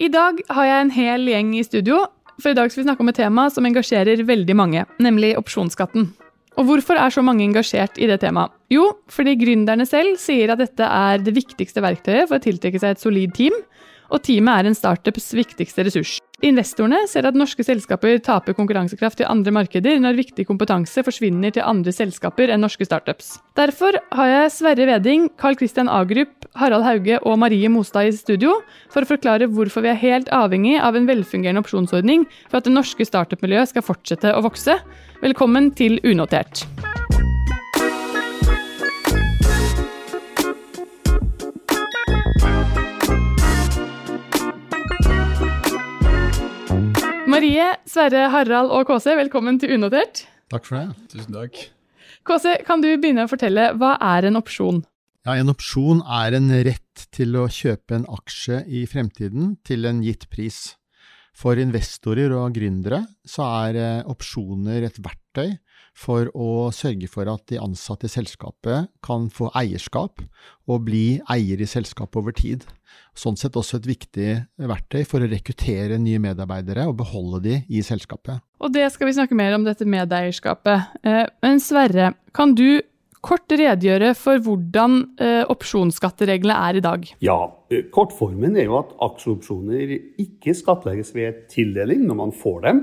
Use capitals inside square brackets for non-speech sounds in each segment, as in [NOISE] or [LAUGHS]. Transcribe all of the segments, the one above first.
I dag har jeg en hel gjeng i studio, for i dag skal vi snakke om et tema som engasjerer veldig mange, nemlig opsjonsskatten. Og hvorfor er så mange engasjert i det temaet? Jo, fordi gründerne selv sier at dette er det viktigste verktøyet for å tiltrekke seg et solid team, og teamet er en startups viktigste ressurs. Investorene ser at norske selskaper taper konkurransekraft i andre markeder når viktig kompetanse forsvinner til andre selskaper enn norske startups. Derfor har jeg Sverre Veding, Carl Christian Agrup, Harald Hauge og Marie Mostad i studio for å forklare hvorfor vi er helt avhengig av en velfungerende opsjonsordning for at det norske startup-miljøet skal fortsette å vokse. Velkommen til Unotert. Marie, Sverre, Harald og KC, velkommen til Unotert. Takk for det. Tusen takk. KC, kan du begynne å fortelle, hva er en opsjon? Ja, En opsjon er en rett til å kjøpe en aksje i fremtiden til en gitt pris. For investorer og gründere så er eh, opsjoner et verktøy for å sørge for at de ansatte i selskapet kan få eierskap og bli eier i selskapet over tid. Sånn sett også et viktig verktøy for å rekruttere nye medarbeidere og beholde de i selskapet. Og det skal vi snakke mer om, dette medeierskapet. Eh, men Sverre, kan du kort redegjøre for hvordan eh, opsjonsskattereglene er i dag? Ja, eh, kortformen er jo at aksjeopsjoner ikke skattlegges ved tildeling når man får dem,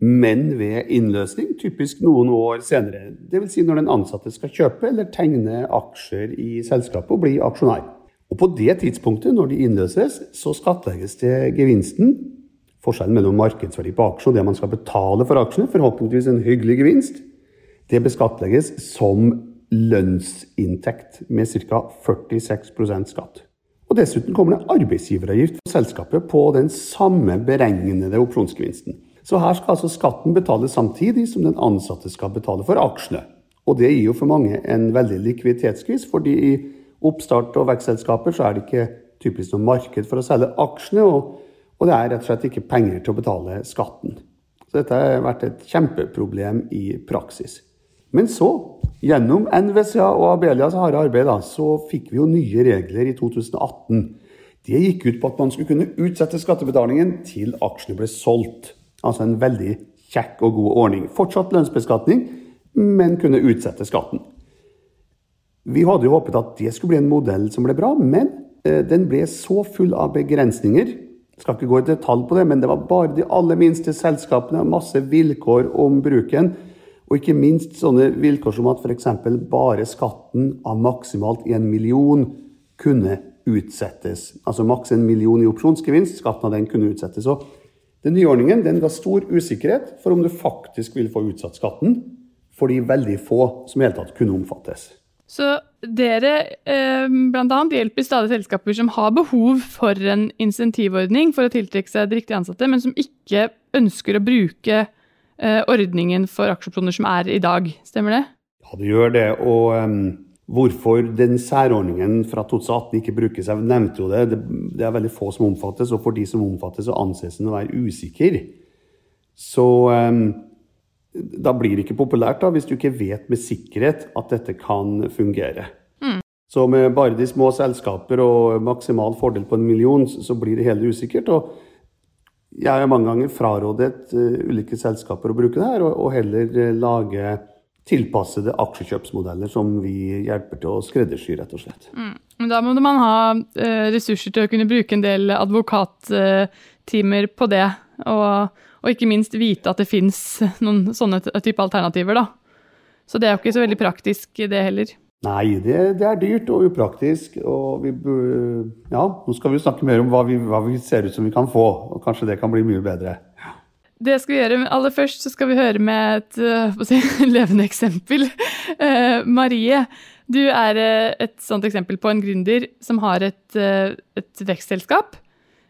men ved innløsning, typisk noen år senere. Dvs. Si når den ansatte skal kjøpe eller tegne aksjer i selskapet og bli aksjonær. Og på det tidspunktet, når de innløses, så skattlegges det gevinsten. Forskjellen mellom markedsverdi på aksjer og det man skal betale for aksjene, forhåpentligvis en hyggelig gevinst, det beskattlegges som lønnsinntekt med ca. 46% skatt. Og Dessuten kommer det arbeidsgiveravgift for selskapet på den samme beregnede opsjonsgevinsten. Så her skal altså skatten betales samtidig som den ansatte skal betale for aksjene. Og det gir jo for mange en veldig likviditetsskvis, fordi i oppstart- og vekstselskaper så er det ikke typisk noe marked for å selge aksjene, og, og det er rett og slett ikke penger til å betale skatten. Så dette har vært et kjempeproblem i praksis. Men så, gjennom NVCA og Abelias harde arbeid, da, så fikk vi jo nye regler i 2018. Det gikk ut på at man skulle kunne utsette skattebetalingen til aksjene ble solgt. Altså en veldig kjekk og god ordning. Fortsatt lønnsbeskatning, men kunne utsette skatten. Vi hadde jo håpet at det skulle bli en modell som ble bra, men eh, den ble så full av begrensninger. Jeg skal ikke gå i detalj på det, men det var bare de aller minste selskapene, masse vilkår om bruken. Og ikke minst sånne vilkår som at f.eks. bare skatten av maksimalt én million kunne utsettes. Altså maks en million i opsjonsgevinst, skatten av den kunne utsettes. Og den nye ordningen den ga stor usikkerhet for om du faktisk vil få utsatt skatten for de veldig få som i hele tatt kunne omfattes. Så dere eh, bl.a. hjelper stadig selskaper som har behov for en insentivordning for å tiltrekke seg de riktige ansatte, men som ikke ønsker å bruke Eh, ordningen for aksjeopsjoner som er i dag. Stemmer det? Ja, det gjør det. Og um, hvorfor den særordningen fra 2018 ikke brukes, jeg nevnte jo det. det. er veldig få som omfattes, og for de som omfattes, så anses den å være usikker. Så um, da blir det ikke populært da, hvis du ikke vet med sikkerhet at dette kan fungere. Mm. Så med bare de små selskaper og maksimal fordel på en million, så blir det hele usikkert. og jeg har mange ganger frarådet uh, ulike selskaper å bruke det her, og, heller uh, lage tilpassede aksjekjøpsmodeller som vi hjelper til å skreddersy, rett og slett. Mm. Men da må man ha uh, ressurser til å kunne bruke en del advokattimer på det, og, og, ikke minst vite at det fins noen sånne type alternativer, da. Så det er jo ikke så veldig praktisk, det heller. Nei, det, det, er dyrt og upraktisk. Og vi Ja, nå skal vi snakke mer om hva vi, hva vi, ser ut som vi kan få. Og kanskje det kan bli mye bedre. Det skal vi gjøre. Men aller først så skal vi høre med et uh, [LAUGHS] levende eksempel. Uh, Marie, du er uh, et sånt eksempel på en gründer som har et, et vekstselskap.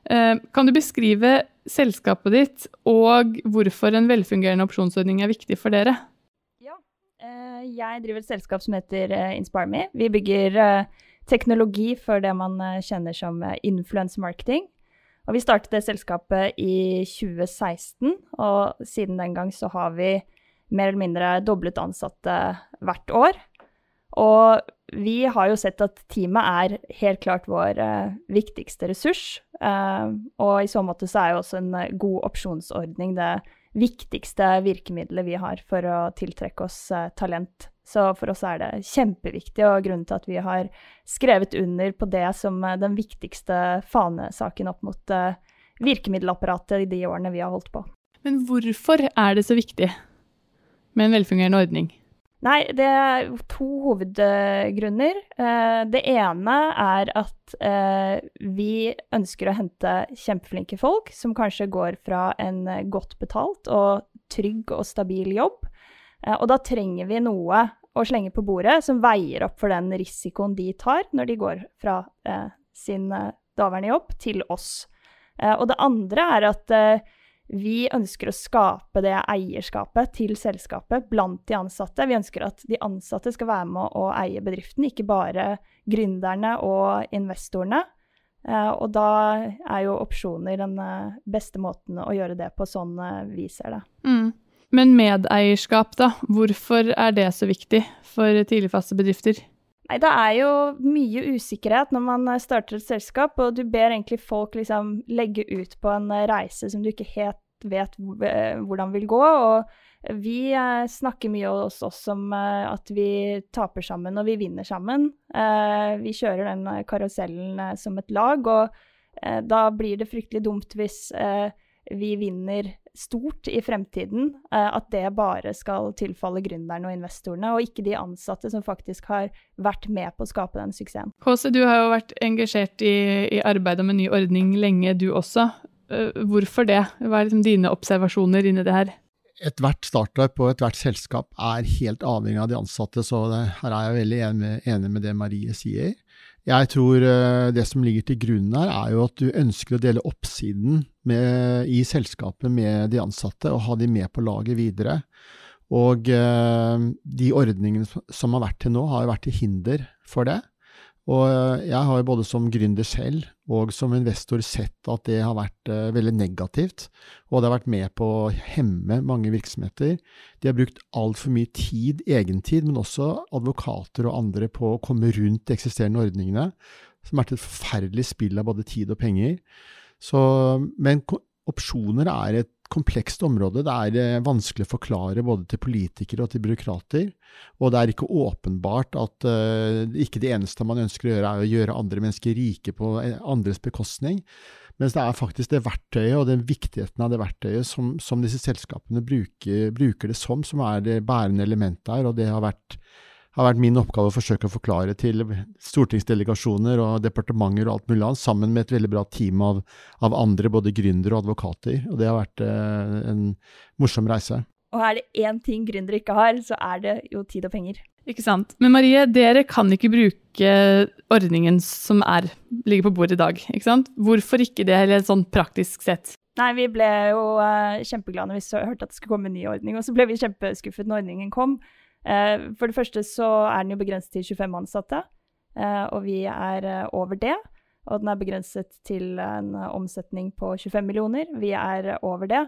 Kan du beskrive selskapet ditt og hvorfor en velfungerende opsjonsordning er viktig for dere? Jeg driver et selskap som heter InspireMe. Vi bygger teknologi for det man kjenner som influence marketing. Og vi startet det selskapet i 2016, og siden den gang så har vi mer eller mindre doblet ansatte hvert år. Og vi har jo sett at teamet er helt klart vår eh, viktigste ressurs. Eh, og i så måte så er jo også en uh, god opsjonsordning det viktigste virkemidlet vi har for å tiltrekke oss talent. Så for oss er det kjempeviktig, og grunnen til at vi har skrevet under på det som den viktigste fanesaken opp mot virkemiddelapparatet i de årene vi har holdt på. Men hvorfor er det så viktig med en velfungerende ordning? Nei, det er to hovedgrunner. Eh, det ene er at eh, vi ønsker å hente kjempeflinke folk som kanskje går fra en godt betalt og trygg og stabil jobb. Eh, og da trenger vi noe å slenge på bordet som veier opp for den risikoen de tar når de går fra sin daværende jobb til oss. Og det andre er at vi ønsker å skape det eierskapet til selskapet blant de ansatte. Vi ønsker at de ansatte skal være med å eie bedriften, ikke bare gründerne og investorene. Eh, og da er jo opsjoner den eh, beste måten å gjøre det på, sånn eh, vi ser det. Mm. Men medeierskap, da. Hvorfor er det så viktig for tidligfaste bedrifter? Nei, det er jo mye usikkerhet når man eh, starter et selskap, og du ber egentlig folk liksom legge ut på en eh, reise som du ikke helt vet eh, hvordan vil gå. Og vi snakker mye oss om at vi taper sammen og vi vinner sammen. Vi kjører den karusellen som et lag, og da blir det fryktelig dumt hvis vi vinner stort i fremtiden, eh, at det bare skal tilfalle gründerne og investorene, og ikke de ansatte som faktisk har vært med på å skape den suksessen. Kåse, du har jo vært engasjert i, i arbeidet med ny ordning lenge, du også. Eh, hvorfor det? Hva er liksom dine observasjoner inni det her? Ethvert startup og ethvert selskap er helt avhengig av de ansatte, så det, her er jeg veldig enig, enig med det Marie sier. Jeg tror eh, det som ligger til grunn her, er jo at du ønsker å dele oppsiden med, i selskapet med de ansatte, og ha de med på laget videre. Og eh, de ordningene som har vært til nå, har jo vært til hinder for det. Og eh, jeg har jo både som gründer selv og som investor sett at det har vært uh, veldig negativt. Og det har vært med på å hemme mange virksomheter. De har brukt altfor mye tid, egentid, men også advokater og andre på å komme rundt de eksisterende ordningene. Som har vært et forferdelig spill av både tid og penger. Så, men opsjoner er et komplekst område. Det er eh, vanskelig å forklare både til politikere og til byråkrater. Og det er ikke åpenbart at uh, ikke det eneste man ønsker å gjøre, er å gjøre andre mennesker rike på eh, andres bekostning. Mens det er faktisk det verktøyet og den viktigheten av det verktøyet som, som disse selskapene bruker, bruker, det som, som er det bærende elementet her. Og det har vært har vært min oppgave å forsøke å forklare til stortingsdelegasjoner og departementer og alt mulig annet, sammen med et veldig bra team av, av andre, både gründere og advokater. Og det har vært eh, en morsom reise. Og er det én ting gründere ikke har, så er det jo tid og penger. Ikke sant. Men Marie, dere kan ikke bruke ordningen som er, ligger på bordet i dag. ikke sant? Hvorfor ikke det, eller sånn praktisk sett? Nei, vi ble jo uh, kjempeglade når vi hørte at det skulle komme en ny ordning, og så ble vi kjempeskuffet når ordningen kom. Eh, for det første så er den jo begrenset til 25 ansatte, eh, og vi er eh, over det. Og den er begrenset til en omsetning på 25 millioner. Vi er over det.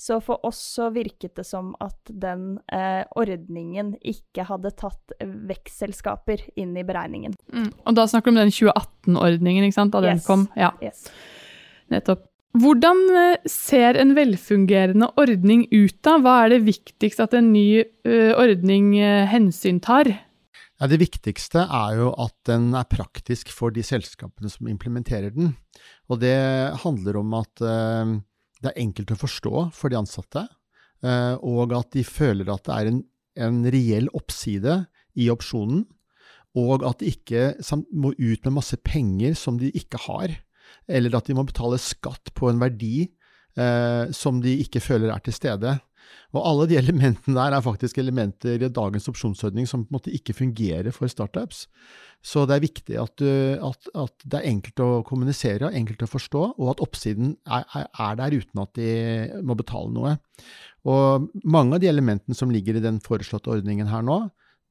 Så for oss så virket det som at den eh, ordningen ikke hadde tatt vekstselskaper inn i beregningen. Mm. Og da snakker du om den 2018-ordningen, ikke sant? Da yes. den kom? Ja. Yes. Nettopp. Hvordan eh, ser en velfungerende ordning ut da? Hva er det viktigst at en ny uh, ordning uh, hensyntar? Ja, det viktigste er jo at den er praktisk for de selskapene som implementerer den. Og det handler om at det er enkelt å forstå for de ansatte, og at de føler at det er en, en reell oppside i opsjonen, og at de ikke må ut med masse penger som de ikke har eller at de må betale skatt på en verdi eh, som de ikke føler er til stede. Og alle de [LAUGHS] elementene der er faktisk elementer i dagens opsjonsordning som på en måte ikke fungerer for startups. Så det er viktig at, du, at, at det er enkelt å kommunisere, enkelt å forstå, og at oppsiden er, er, der uten at de må betale noe. Og mange av de elementene som ligger i den foreslåtte ordningen her nå,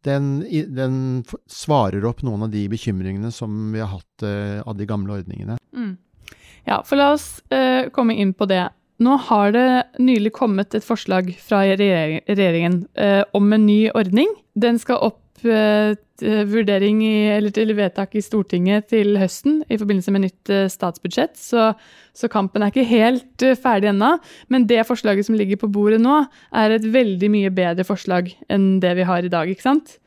den, den, svarer opp noen av de bekymringene som vi har hatt uh, av de gamle ordningene. Mm. Ja, for la oss uh, komme inn på det. Nå har det nylig kommet et forslag fra regjeringen uh, om en ny ordning. Den skal opp eh, vurdering i, eller til vedtak i Stortinget til høsten i forbindelse med nytt eh, statsbudsjett, så, så kampen er ikke helt eh, ferdig ennå. Men det forslaget som ligger på bordet nå, er et veldig mye bedre forslag enn det vi har i dag. ikke sant?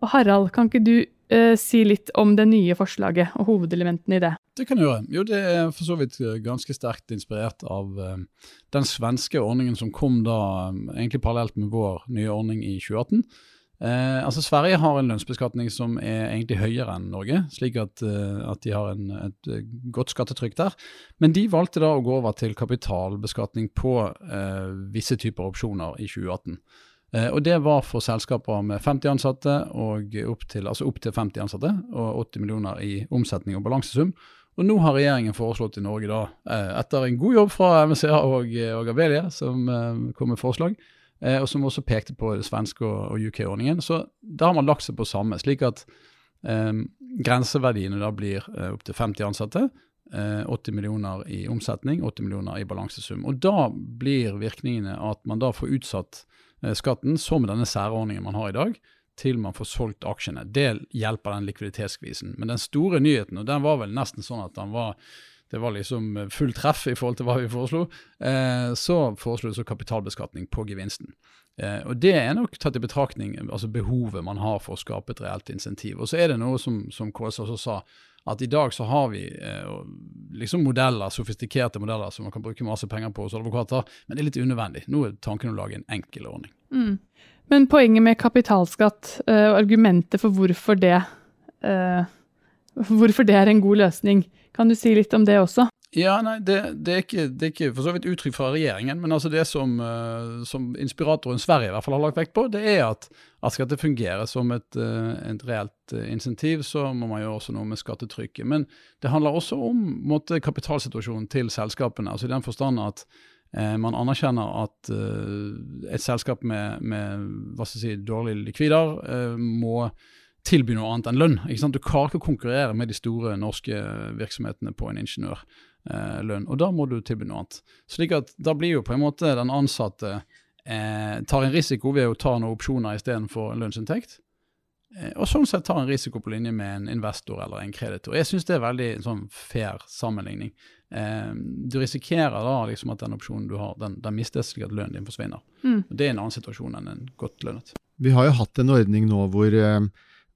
Og Harald, kan ikke du uh, si litt om det nye forslaget og hovedelementene i det? Det kan jeg gjøre. Jo, det er for så vidt ganske sterkt inspirert av den svenske ordningen som kom da egentlig parallelt med vår nye ordning i 2018. Eh, altså Sverige har en lønnsbeskatning som er egentlig høyere enn Norge, slik at, eh, at de har en, et eh, godt skattetrykk der. Men de valgte da å gå over til kapitalbeskatning på eh, visse typer opsjoner i 2018. Eh, og Det var for selskaper med 50 ansatte og opp til, altså opp til 50 ansatte og 80 millioner i omsetning og balansesum. Og Nå har regjeringen foreslått i Norge, da, eh, etter en god jobb fra MSA og, og Abelia, som kom med forslag, og som også pekte på det svenske og, og UK-ordningen. Så da har man lagt seg på samme, slik at eh, grenseverdiene da blir eh, opptil 50 ansatte. 80 eh, millioner i omsetning, 80 millioner i balansesum. Og Da blir virkningene at man da får utsatt eh, skatten, som denne særordningen man har i dag, til man får solgt aksjene. Det hjelper den likviditetskvisen. Men den store nyheten, og den var vel nesten sånn at den var det var liksom eh, full treff i forhold til hva vi foreslo, eh, så foreslo vi kapitalbeskatning på gevinsten. Eh, og Det er nok tatt i betraktning altså behovet man har for å skape et reelt insentiv. Og så er det noe som, som KS også sa, at i dag så har vi eh, liksom modeller, sofistikerte modeller som man kan bruke masse penger på hos advokater, men det er litt unødvendig. Nå er tanken å lage en enkel ordning. Mm. Men poenget med kapitalskatt eh, og argumentet for hvorfor det, uh, hvorfor det er en god løsning, kan du si litt om det også? Ja, nei, det, det, er ikke, det, er ikke, for så vidt uttrykk fra regjeringen, men altså det som, uh, som, inspiratoren Sverige i hvert fall har lagt vekt på, det er at, at skal det fungere som et, uh, et reelt uh, insentiv, så må man gjøre også noe med skattetrykket. Men det handler også om måte, kapitalsituasjonen til selskapene. altså i den forstand at man anerkjenner at et selskap med, med si, dårlige likvider må tilby noe annet enn lønn. Ikke sant? Du klarer ikke å konkurrere med de store norske virksomhetene på en ingeniørlønn, eh, og da må du tilby noe annet. Slik at da blir jo på en måte den ansatte eh, tar en risiko ved å ta noen opsjoner istedenfor en lønnsinntekt. Eh, og sånn sett tar en risiko på linje med en investor eller en kreditor. Jeg syns det er veldig sånn fair sammenligning. Eh, du risikerer da liksom at den opsjonen du har, den, den mistes slik at lønnen din forsvinner. Mm. Og Det er en annen situasjon enn en godt lønnet. Vi har jo hatt en ordning nå hvor eh,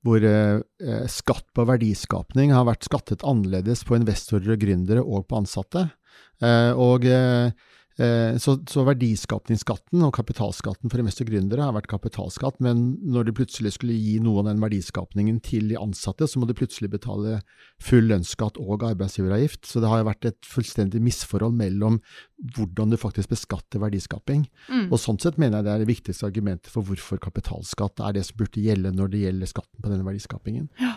hvor eh, eh, skatt på verdiskapning har vært skattet annerledes på investorer og gründere og på ansatte. Eh, og eh, så, så, verdiskapningsskatten og kapitalskatten for investor gründere har vært kapitalskatt, men når de plutselig skulle gi noe av den verdiskapningen til de ansatte, så må de plutselig betale full lønnsskatt og arbeidsgiveravgift. Så det har jo vært et fullstendig misforhold mellom hvordan du faktisk beskatter verdiskaping. Mm. Og sånn sett mener jeg det er det viktigste argumentet for hvorfor kapitalskatt er det som burde gjelde når det gjelder skatten på denne verdiskapingen. Ja,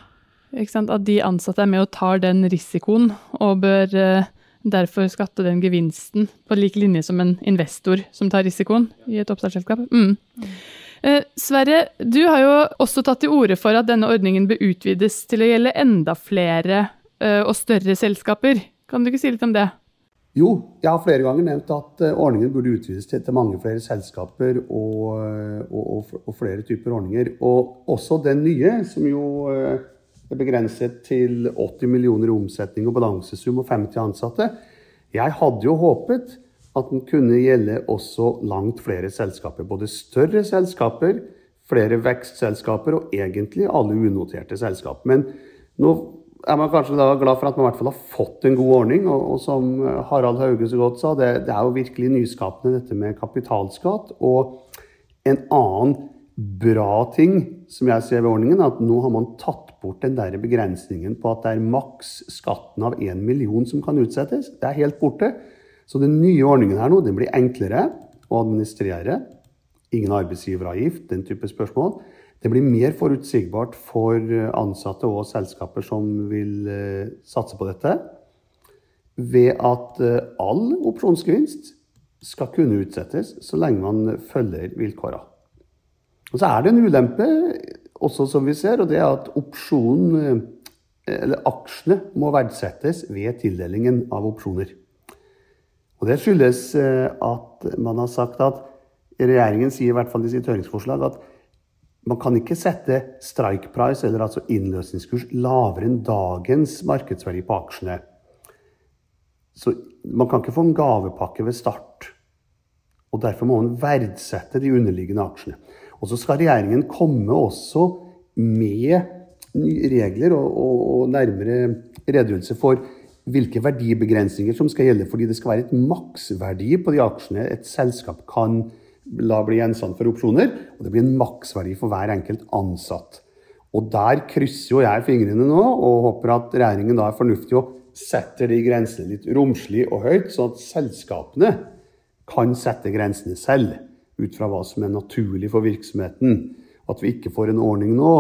ikke sant? At de ansatte er med og tar den risikoen og bør uh derfor skatte den gevinsten på lik linje som en investor som tar risikoen i et oppstartsselskap. Mm. Eh, Sverre, du har jo også tatt til orde for at denne ordningen bør utvides til å gjelde enda flere eh, og større selskaper. Kan du ikke si litt om det? Jo, jeg har flere ganger nevnt at eh, ordningen burde utvides til, til mange flere selskaper og, og, og, og, flere typer ordninger. Og også den nye, som jo eh, det er begrenset til 80 millioner i omsetning og balansesum og 50 ansatte. Jeg hadde jo håpet at den kunne gjelde også langt flere selskaper. Både større selskaper, flere vekstselskaper og egentlig alle unoterte selskap. Men nå er man kanskje glad for at man i hvert fall har fått en god ordning. Og, som Harald Hauge så godt sa, det, det er jo virkelig nyskapende dette med kapitalskatt. Og en annen bra ting som jeg ser ved ordningen, at nå har man tatt bort den der begrensningen på at det er maks skatten av 1 million som kan utsettes. Det er helt borte. Så den nye ordningen her nå, den blir enklere å administrere. Ingen arbeidsgiveravgift, den type spørsmål. Det blir mer forutsigbart for ansatte og selskaper som vil uh, satse på dette. Ved at uh, all opsjonsgevinst skal kunne utsettes så lenge man følger vilkårene. Og så er det en ulempe også som vi ser, og det er at opsjonen, eh, eller aksjene, må verdsettes ved tildelingen av opsjoner. Og Det skyldes eh, at man har sagt at regjeringen sier i hvert fall i sitt høringsforslag at man kan ikke sette strike price, eller altså innløsningskurs, lavere enn dagens markedsverdi på aksjene. Så man kan ikke få en gavepakke ved start. Og Derfor må man verdsette de underliggende aksjene. Og så skal regjeringen komme også med regler og, og, og nærmere redegjørelse for hvilke verdibegrensninger som skal gjelde, fordi det skal være et maksverdi på de aksjene et selskap kan la bli gjenstand for opsjoner, og det blir en maksverdi for hver enkelt ansatt. Og Der krysser jo jeg fingrene nå og håper at regjeringen da er fornuftig og setter de grensene litt romslig og høyt, sånn at selskapene kan sette grensene selv ut fra hva som er naturlig for virksomheten. At vi ikke får en ordning nå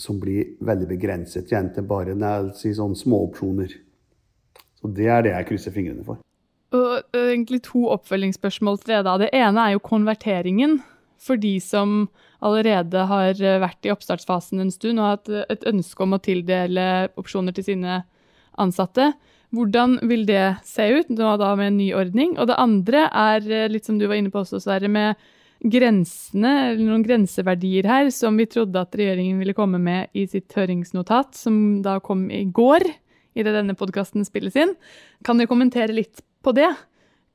som blir veldig begrenset igjen til bare si, sånn småopsjoner. Så Det er det jeg krysser fingrene for. Og egentlig to oppfølgingsspørsmål til det. da. Det ene er jo konverteringen. For de som allerede har vært i oppstartsfasen en stund og hatt et ønske om å tildele opsjoner til sine ansatte. Hvordan vil det se ut nå da med en ny ordning? Og det andre er litt som du var inne på også, Sverre, med grensene, eller noen grenseverdier her, som vi trodde at regjeringen ville komme med i sitt høringsnotat, som da kom i går, idet denne podkasten spilles inn. Kan du kommentere litt på det?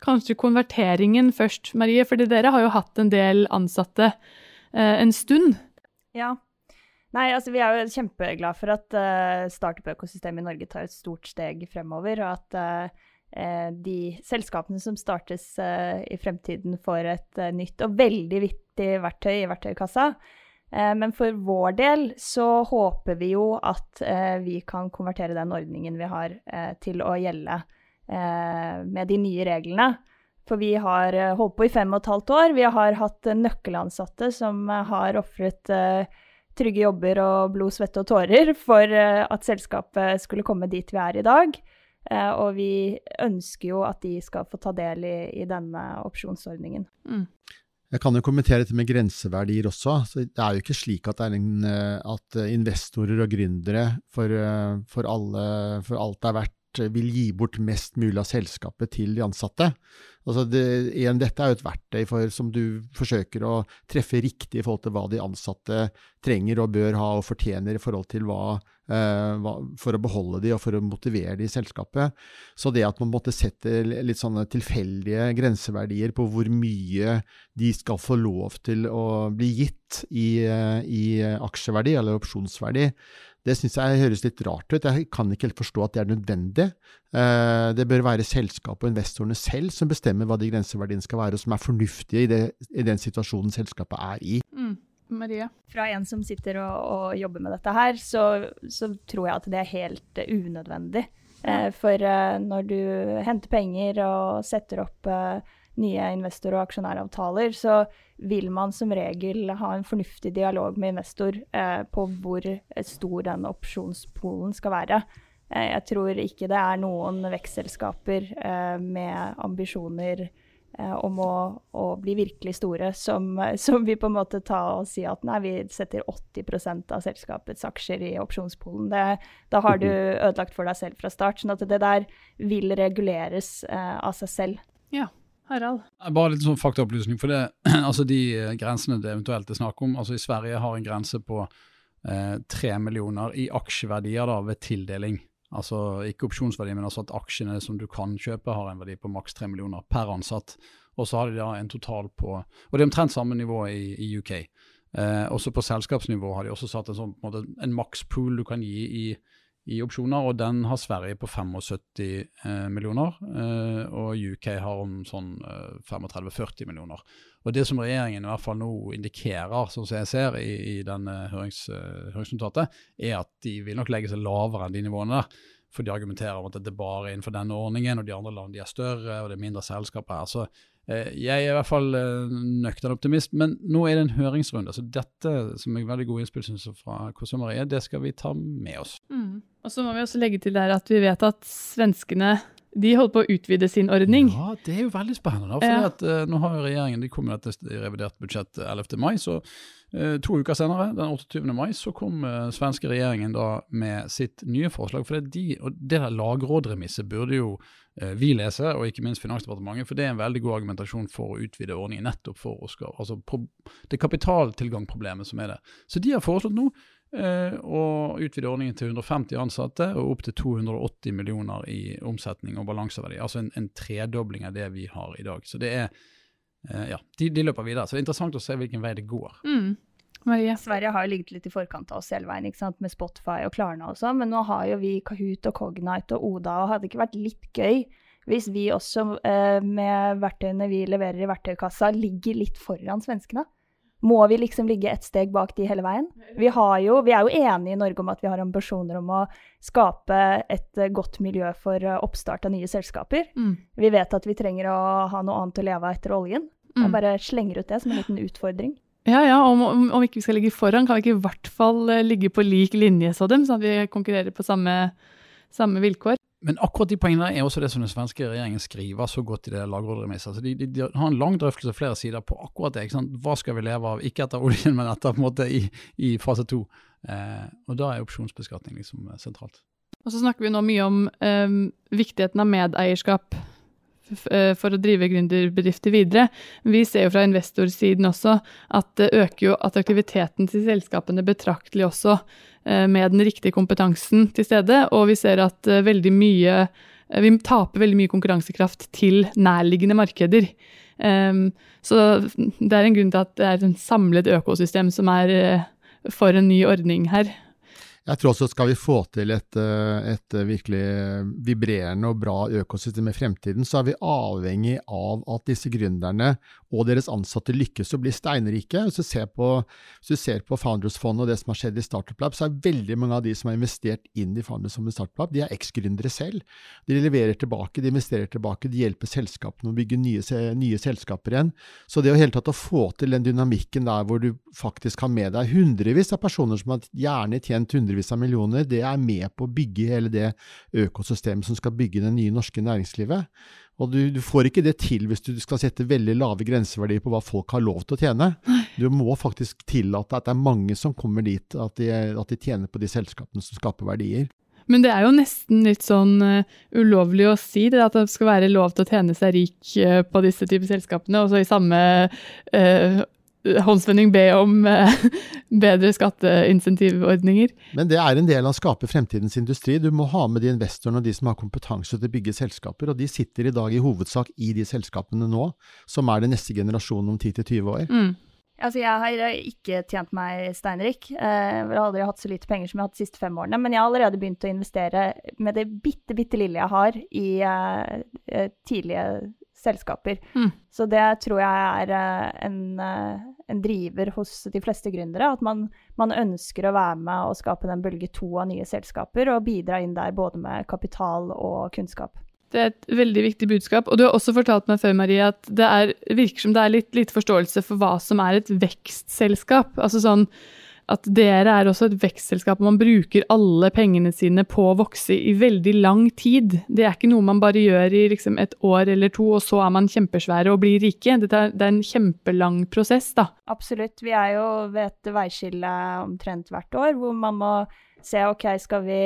Kanskje konverteringen først, Marie, fordi dere har jo hatt en del ansatte eh, en stund. Ja. Nei, altså vi er jo kjempeglade for at uh, startup-økosystemet i Norge tar et stort steg fremover, og at uh, de selskapene som startes uh, i fremtiden, får et uh, nytt og veldig vittig verktøy i verktøykassa. Men for vår del så håper vi jo at vi kan konvertere den ordningen vi har, til å gjelde med de nye reglene. For vi har holdt på i fem og et halvt år. Vi har hatt nøkkelansatte som har ofret trygge jobber og blod, svette og tårer for at selskapet skulle komme dit vi er i dag. Eh, og vi ønsker jo at de skal få ta del i, i denne opsjonsordningen. Mm. Jeg kan jo kommentere dette med grenseverdier også. Så det er jo ikke slik at, en, eh, at investorer og gründere for, eh, for, alle, for alt det er verdt vil gi bort mest mulig av selskapet til de ansatte. Altså det, igjen, dette er jo et verktøy for, som du forsøker å treffe riktig i forhold til hva de ansatte trenger og bør ha og fortjener i forhold til hva Eh, for å beholde de og for å motivere de i selskapet. Så det at man måtte sette litt sånne tilfeldige grenseverdier på hvor mye de skal få lov til å bli gitt i, eh, i aksjeverdi eller opsjonsverdi, det syns jeg høres litt rart ut. Jeg kan ikke helt forstå at det er nødvendig. Eh, det bør være selskapet og investorene selv som bestemmer hva de grenseverdiene skal være, og som er fornuftige i, det, i den situasjonen selskapet er i. Mm. Maria? Fra en som sitter og, og jobber med dette her, så, så, tror jeg at det er helt unødvendig. Uh, for uh, når du henter penger og setter opp nye investor- og aksjonæravtaler, så vil man som regel ha en fornuftig dialog med investor på hvor stor den opsjonspolen skal være. jeg tror ikke det er noen vekstselskaper med ambisjoner eh, om å, å, bli virkelig store, som, [LAUGHS] som, vi på en måte tar og sier at nei, vi setter 80% av selskapets aksjer i opsjonspolen. Det, da har du ødelagt for deg selv fra start. sånn at det der vil reguleres eh, av seg selv. Ja. Harald? Bare litt sånn faktaopplysning. for det, [CLEARS THROAT] altså De eh, grensene det eventuelt er snakk om, altså i Sverige har en grense på eh, tre eh, millioner i aksjeverdier da ved tildeling. Altså ikke opsjonsverdi, men altså at aksjene som du kan kjøpe, har en verdi på maks tre millioner per ansatt. Og så har de da en total på Og det er omtrent samme nivå i, i UK. Eh, også på selskapsnivå har de også satt en, sånn, en, en makspool du kan gi i, i, opsjoner, og den har Sverige på 75 eh, millioner. Eh, og UK har om sånn 35-40 eh, millioner. Og Det som regjeringen i hvert fall nå indikerer, sånn som jeg ser i, i denne hørings, høringsnotatet, er at de vil nok legge seg lavere enn de nivåene der. For de argumenterer om at det er bare innenfor denne ordningen, og de andre landene er større, og det er mindre selskaper her. Så jeg er i hvert fall uh, nøktern optimist. Men nå er det en høringsrunde, så dette som er veldig gode innspill synes fra Kåse Marie, det skal vi ta med oss. Mm. Og så må vi også legge til der at vi vet at svenskene de holder på å utvide sin ordning. Ja, det er jo veldig spennende. For ja. at, uh, nå har jo regjeringen de kom med dette i revidert budsjett 11. mai, så uh, to uker senere, den 28. mai, så kom uh, svenske regjeringen da med sitt nye forslag. For det, de, og det der lagrådremisset burde jo eh, vi lese, og ikke minst Finansdepartementet, for det er en veldig god argumentasjon for å utvide ordningen nettopp for å skal, altså det kapitaltilgangproblemet som er det. Så de har foreslått nå eh, å utvide ordningen til 150 ansatte og opp til 280 millioner i omsetning og balanseverdi. Altså en, en tredobling av det vi har i dag. Så det er ja, de, de, løper videre. Så det er interessant å se hvilken vei det går. Mm. Marie? Sverige har jo ligget litt i forkant av oss hele veien, med Spotify og Klarna og sånn, men nå har jo vi Kahoot og Cognite og Oda, og hadde det ikke vært litt gøy hvis vi også, eh, med verktøyene vi leverer i verktøykassa, ligger litt foran svenskene? Må vi liksom ligge et steg bak de hele veien? Vi, jo, vi er jo enige i Norge om at vi har ambisjoner om å skape et eh, godt miljø for eh, oppstart av nye selskaper. Mm. Vi vet at vi trenger å ha noe annet å leve av etter oljen. Mm. Og bare slenger ut det som en liten utfordring. Ja, ja, om, om, om, ikke vi skal ligge foran, kan vi ikke i hvert fall eh, ligge på lik linje som dem, sånn at vi konkurrerer på samme, samme vilkår. Men akkurat de poengene er også det som den svenske regjeringen skriver så godt i det lagrådsremisset. Altså de, de, de, har en lang drøftelse flere sider på akkurat det. Hva skal vi leve av, ikke etter oljen, men etter på en måte i, i fase to. Eh, og da er opsjonsbeskatning liksom sentralt. Og så snakker vi nå mye om eh, viktigheten av medeierskap Eh, for å drive gründerbedrifter videre. Vi ser jo fra investorsiden også at det øker jo attraktiviteten til selskapene betraktelig også eh, med den riktige kompetansen til stede, og vi ser at eh, veldig mye vi taper veldig mye konkurransekraft til nærliggende markeder. Så det er en grunn til at det er et samlet økosystem som er for en ny ordning her. Jeg tror også skal vi få til et, eh, et, virkelig vibrerende og bra økosystem i fremtiden, så er vi avhengig av at disse gründerne og deres ansatte lykkes å bli steinrike. Hvis du ser på, du ser på Founders-fondet og det som har skjedd i Startup Lab, så er veldig mange av de som har investert inn i Founders som Startup Lab, de er eks-gründere selv. De leverer tilbake, de investerer tilbake, de hjelper selskapene å bygge nye, nye selskaper igjen. Så det å hele tatt å få til den dynamikken der hvor du faktisk har med deg hundrevis av personer som har gjerne tjent hundrevis hundrevis av millioner, det er med på å bygge hele det økosystemet som skal bygge det nye norske næringslivet. Og du, du, får ikke det til hvis du skal sette veldig lave grenseverdier på hva folk har lov til å tjene. Du må faktisk tillate at det er mange som kommer dit, at de, at de tjener på de selskapene som skaper verdier. Men det er jo nesten litt sånn uh, ulovlig å si det, at det skal være lov til å tjene seg rik uh, på disse typer selskapene, og så i samme uh, håndsvending be om eh, [LAUGHS] bedre skatteinsentivordninger. Men det er en del av å skape fremtidens industri. Du må ha med de investorene og de som har kompetanse til å bygge selskaper, og de sitter i dag i hovedsak i de selskapene nå, som er den neste generasjonen om 10-20 år. Mm. Altså, jeg har eh, ikke tjent meg steinrik. Eh, jeg har aldri hatt så lite penger som jeg har hatt de siste fem årene. Men jeg har allerede begynt å investere med det bitte, bitte lille jeg har, i tidlige selskaper. Mm. Så det tror jeg er uh, en, uh, en, driver hos de fleste gründere. At man, man, ønsker å være med og skape den bølge to av nye selskaper, og bidra inn der både med kapital og kunnskap. Det er et veldig viktig budskap. Og du har også fortalt meg før, Marie, at det er, virker som det er litt lite forståelse for hva som er et vekstselskap. Altså sånn at dere er også et vekstselskap, man bruker alle pengene sine på å vokse i veldig lang tid. Det er ikke noe man bare gjør i liksom et år eller to, og så er man kjempesvære og blir rike. Det er, det er en kjempelang prosess, da. Absolutt. Vi er jo ved et veiskille omtrent hvert år, hvor man må se OK, skal vi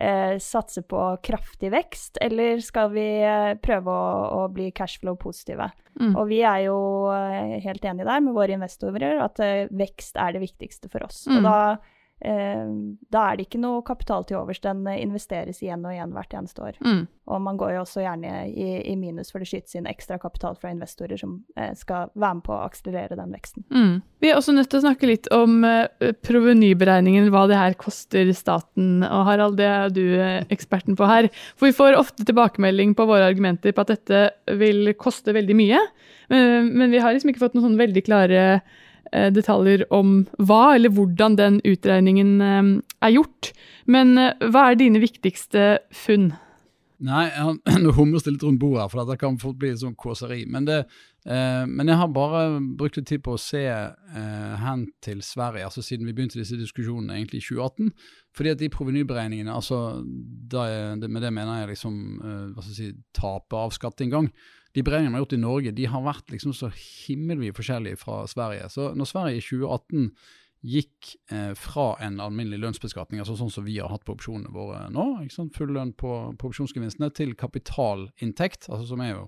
eh, satse på kraftig vekst, eller skal vi eh, prøve å, å bli cashflow-positive? Mm. Og vi er jo eh, helt enige der med våre investorer at eh, vekst er det viktigste for oss. Mm. Og da da er det ikke noe kapital til overs. Den investeres igjen og igjen hvert eneste år. Mm. Og man går jo også gjerne i, i, minus, for det skytes inn ekstra kapital fra investorer som eh, skal være med på å akselerere den veksten. Mm. Vi er også nødt til å snakke litt om uh, provenyberegningen, hva det her koster staten. Og Harald, det er du eksperten på her. For vi får ofte tilbakemelding på våre argumenter på at dette vil koste veldig mye. Uh, men vi har liksom ikke fått noen sånn veldig klare Eh, detaljer om hva eller hvordan den utregningen eh, er gjort. Men eh, hva er dine viktigste funn? Nei, [CLEARS THROAT] Nå humres det litt rundt bordet, her, for dette kan fort bli sånn kåseri. Men, det, eh, men, jeg har bare brukt litt tid på å se eh, hen til Sverige, altså siden vi begynte disse diskusjonene egentlig i 2018. Fordi at de provenyberegningene, altså da, med det mener jeg liksom eh, hva skal jeg si, tapet av skatteinngang de beregningene vi har gjort i Norge, de har vært liksom så himmelvidt forskjellige fra Sverige. Så når Sverige i 2018 gikk eh, fra en alminnelig lønnsbeskatning, altså sånn som vi har hatt på opsjonene våre nå, full lønn på, på, opsjonsgevinstene, til kapitalinntekt, altså som er jo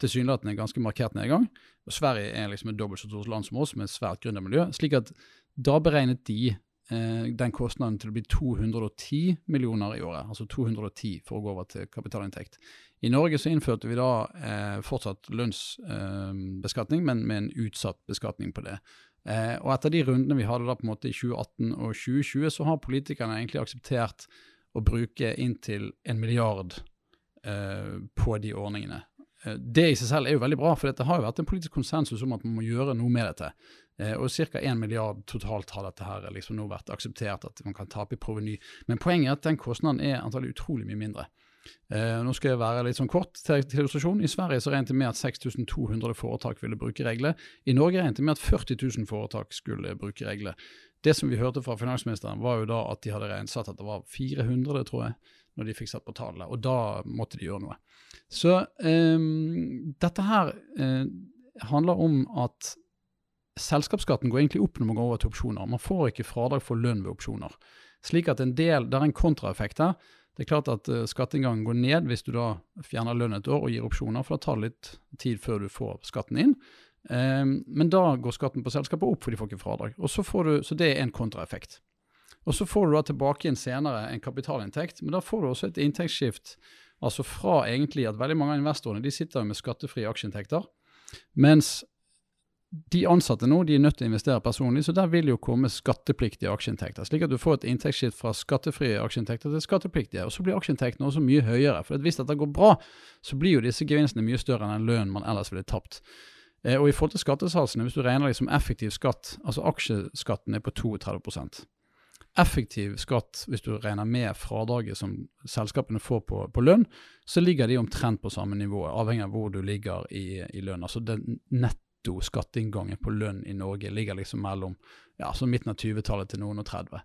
tilsynelatende en ganske markert nedgang. Og Sverige er liksom et dobbelt så stort land som oss, med et svært gründermiljø. slik at da beregnet de den kostnaden til å bli 210 millioner i året, altså 210 for å gå over til kapitalinntekt. I Norge så innførte vi da eh, fortsatt lønnsbeskatning, eh, men med en utsatt beskatning på det. Eh, og etter de rundene vi hadde da på en måte i 2018 og 2020, så har politikerne egentlig akseptert å bruke inntil en milliard eh, på de ordningene. Eh, det i seg selv er jo veldig bra, for dette har jo vært en politisk konsensus om at man må gjøre noe med dette. Eh, og ca. 1 milliard totalt har dette her liksom nå vært akseptert at man kan tape i proveny. Men poenget er at den kostnaden er antagelig utrolig mye mindre. Eh, nå skal jeg være litt sånn kort til, til illustrasjon. I Sverige så regnet de med at 6200 foretak ville bruke reglene. I Norge regnet de med at 40 000 foretak skulle bruke reglene. Det som vi hørte fra finansministeren, var jo da at de hadde satt at det var 400, tror jeg, når de fikk satt på tallene. Og da måtte de gjøre noe. Så eh, dette her eh, handler om at selskapsskatten går egentlig opp når man går over til opsjoner. Man får ikke fradrag for lønn ved opsjoner. Slik at en del, Det er en kontraeffekt her. Det er klart at uh, skatteinngangen går ned hvis du da fjerner lønn et år og gir opsjoner, for da tar det litt tid før du får skatten inn. Um, men da går skatten på selskapet opp, for de får ikke fradrag. Og så, får du, så det er en kontraeffekt. Og så får du da tilbake igjen senere en kapitalinntekt, men da får du også et inntektsskift. Altså fra egentlig at veldig mange av investorene de sitter med skattefrie aksjeinntekter, mens de ansatte nå de er nødt til å investere personlig, så der vil jo komme skattepliktige aksjeinntekter. Slik at du får et inntektsskift fra skattefrie aksjeinntekter til skattepliktige. Og så blir aksjeinntektene også mye høyere. For hvis dette går bra, så blir jo disse gevinstene mye større enn den lønnen man ellers ville tapt. Eh, og i forhold til skattesatsene, hvis du regner liksom effektiv skatt, altså aksjeskatten er på 32% Effektiv skatt, hvis du regner med fradraget som selskapene får på, på lønn, så ligger de omtrent på samme nivå, avhengig av hvor du ligger i, i lønn. Altså det nett netto skatteinngangen på lønn i Norge ligger liksom mellom ja, så midten av 20-tallet til noen og 30.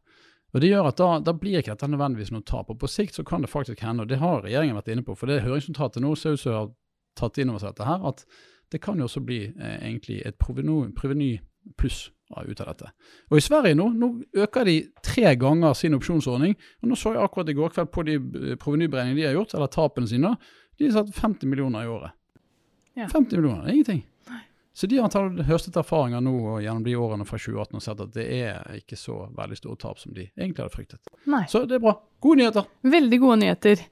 Og Det gjør at da, da blir ikke dette nødvendigvis noe tap. og På sikt så kan det faktisk hende, og det har regjeringen vært inne på, for det høringsnotatet nå ser ut som har tatt inn over seg dette her, at det kan jo også bli eh, egentlig et proveny pluss ut av dette. Og I Sverige nå, nå øker de tre ganger sin opsjonsordning. og Nå så jeg akkurat i går kveld på de eh, provenyberegningene de har gjort, eller tapene sine. De har satt 50 millioner i året. Ja. 50 millioner, det er ingenting. Så de har høstet erfaringer nå og gjennom de årene fra 2018 og sett at det er ikke så veldig store tap som de egentlig hadde fryktet. Nei. Så det er bra. Gode nyheter. Veldig gode nyheter.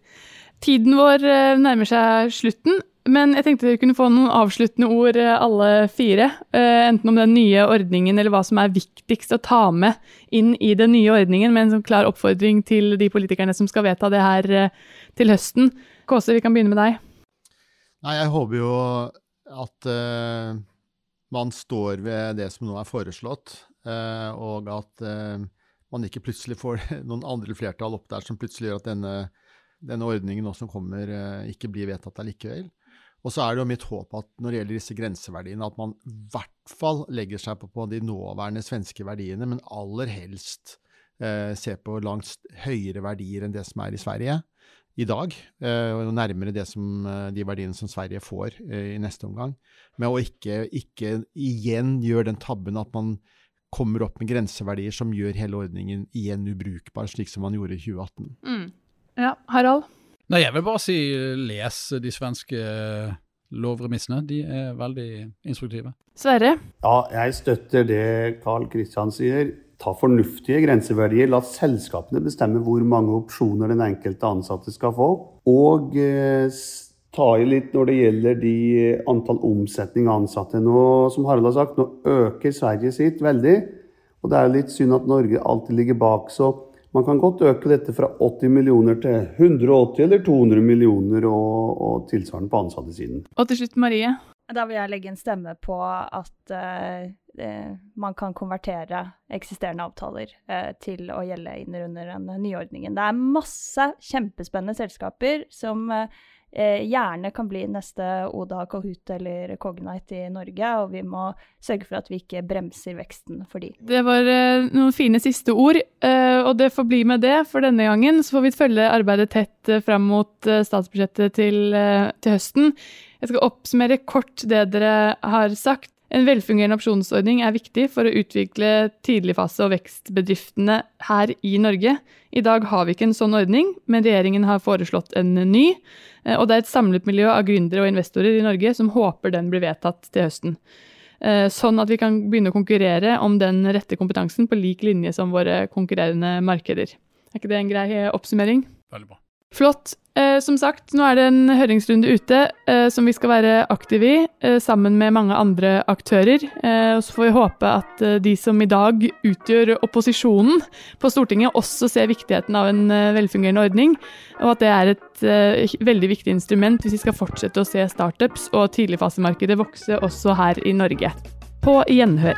Tiden vår eh, nærmer seg slutten, men jeg tenkte vi kunne få noen avsluttende ord eh, alle fire. Eh, enten om den nye ordningen eller hva som er viktigst å ta med inn i den nye ordningen, med en sånn klar oppfordring til de politikerne som skal vedta det her til høsten. Kåse, vi kan begynne med deg. Nei, jeg håper jo at uh man står ved det som nå er foreslått, eh, og at eh, man ikke plutselig får [LAUGHS] noen andre flertall opp der som plutselig gjør at denne, denne ordningen nå som kommer, eh, ikke blir vedtatt allikevel. Og så er det jo mitt håp at når det gjelder disse grenseverdiene, at man i hvert fall legger seg på, på de nåværende svenske verdiene, men aller helst eh, ser på langt høyere verdier enn det som er i Sverige i dag, eh, og nærmere det som, eh, de verdiene som Sverige får eh, i neste omgang. Med å ikke, ikke igjen gjøre den tabben at man kommer opp med grenseverdier som gjør hele ordningen igjen ubrukbar, slik som man gjorde i 2018. Mm. Ja, Harald? Nei, Jeg vil bare si les de svenske lovremissene. De er veldig instruktive. Sverre? Ja, jeg støtter det Carl Kristian sier ta fornuftige grenseverdier. La selskapene bestemme hvor mange opsjoner den enkelte ansatte skal få. Og eh, ta i litt når det gjelder de antall omsetning av ansatte. Nå, som Harald har sagt, nå øker Sverige sitt veldig. Og det er litt synd at Norge alltid ligger bak. Så man kan godt øke dette fra 80 millioner til 180 eller 200 millioner og, og tilsvarende på ansattesiden. Og til slutt, Marie. Da vil jeg legge en stemme på at uh, man kan konvertere eksisterende avtaler uh, til å gjelde inn under den nye ordningen. Det er masse kjempespennende selskaper som uh, gjerne kan bli neste Oda, Kahoot eller Cognite i Norge, og vi må sørge for at vi ikke bremser veksten for de. Det var noen fine siste ord, og det får bli med det for denne gangen. Så får vi følge arbeidet tett fram mot statsbudsjettet til, til høsten. Jeg skal oppsummere kort det dere har sagt. En velfungerende opsjonsordning er viktig for å utvikle tidligfase- og vekstbedriftene her i Norge. I dag har vi ikke en sånn ordning, men regjeringen har foreslått en ny. Eh, og det er et samlet miljø av gründere og investorer i Norge som håper den blir vedtatt til høsten. Eh, sånn at vi kan begynne å konkurrere om den rette kompetansen på lik linje som våre konkurrerende markeder. Er ikke det en grei oppsummering? Veldig bra. Flott. Eh, som sagt, nå er det en høringsrunde ute eh, som vi skal være aktive i, eh, sammen med mange andre aktører. Eh, og så får vi håpe at eh, de som i dag utgjør opposisjonen på Stortinget, også ser viktigheten av en eh, velfungerende ordning, og at det er et veldig viktig instrument hvis vi skal fortsette å se startups og tidligfasemarkedet vokse også her i Norge. På gjenhør.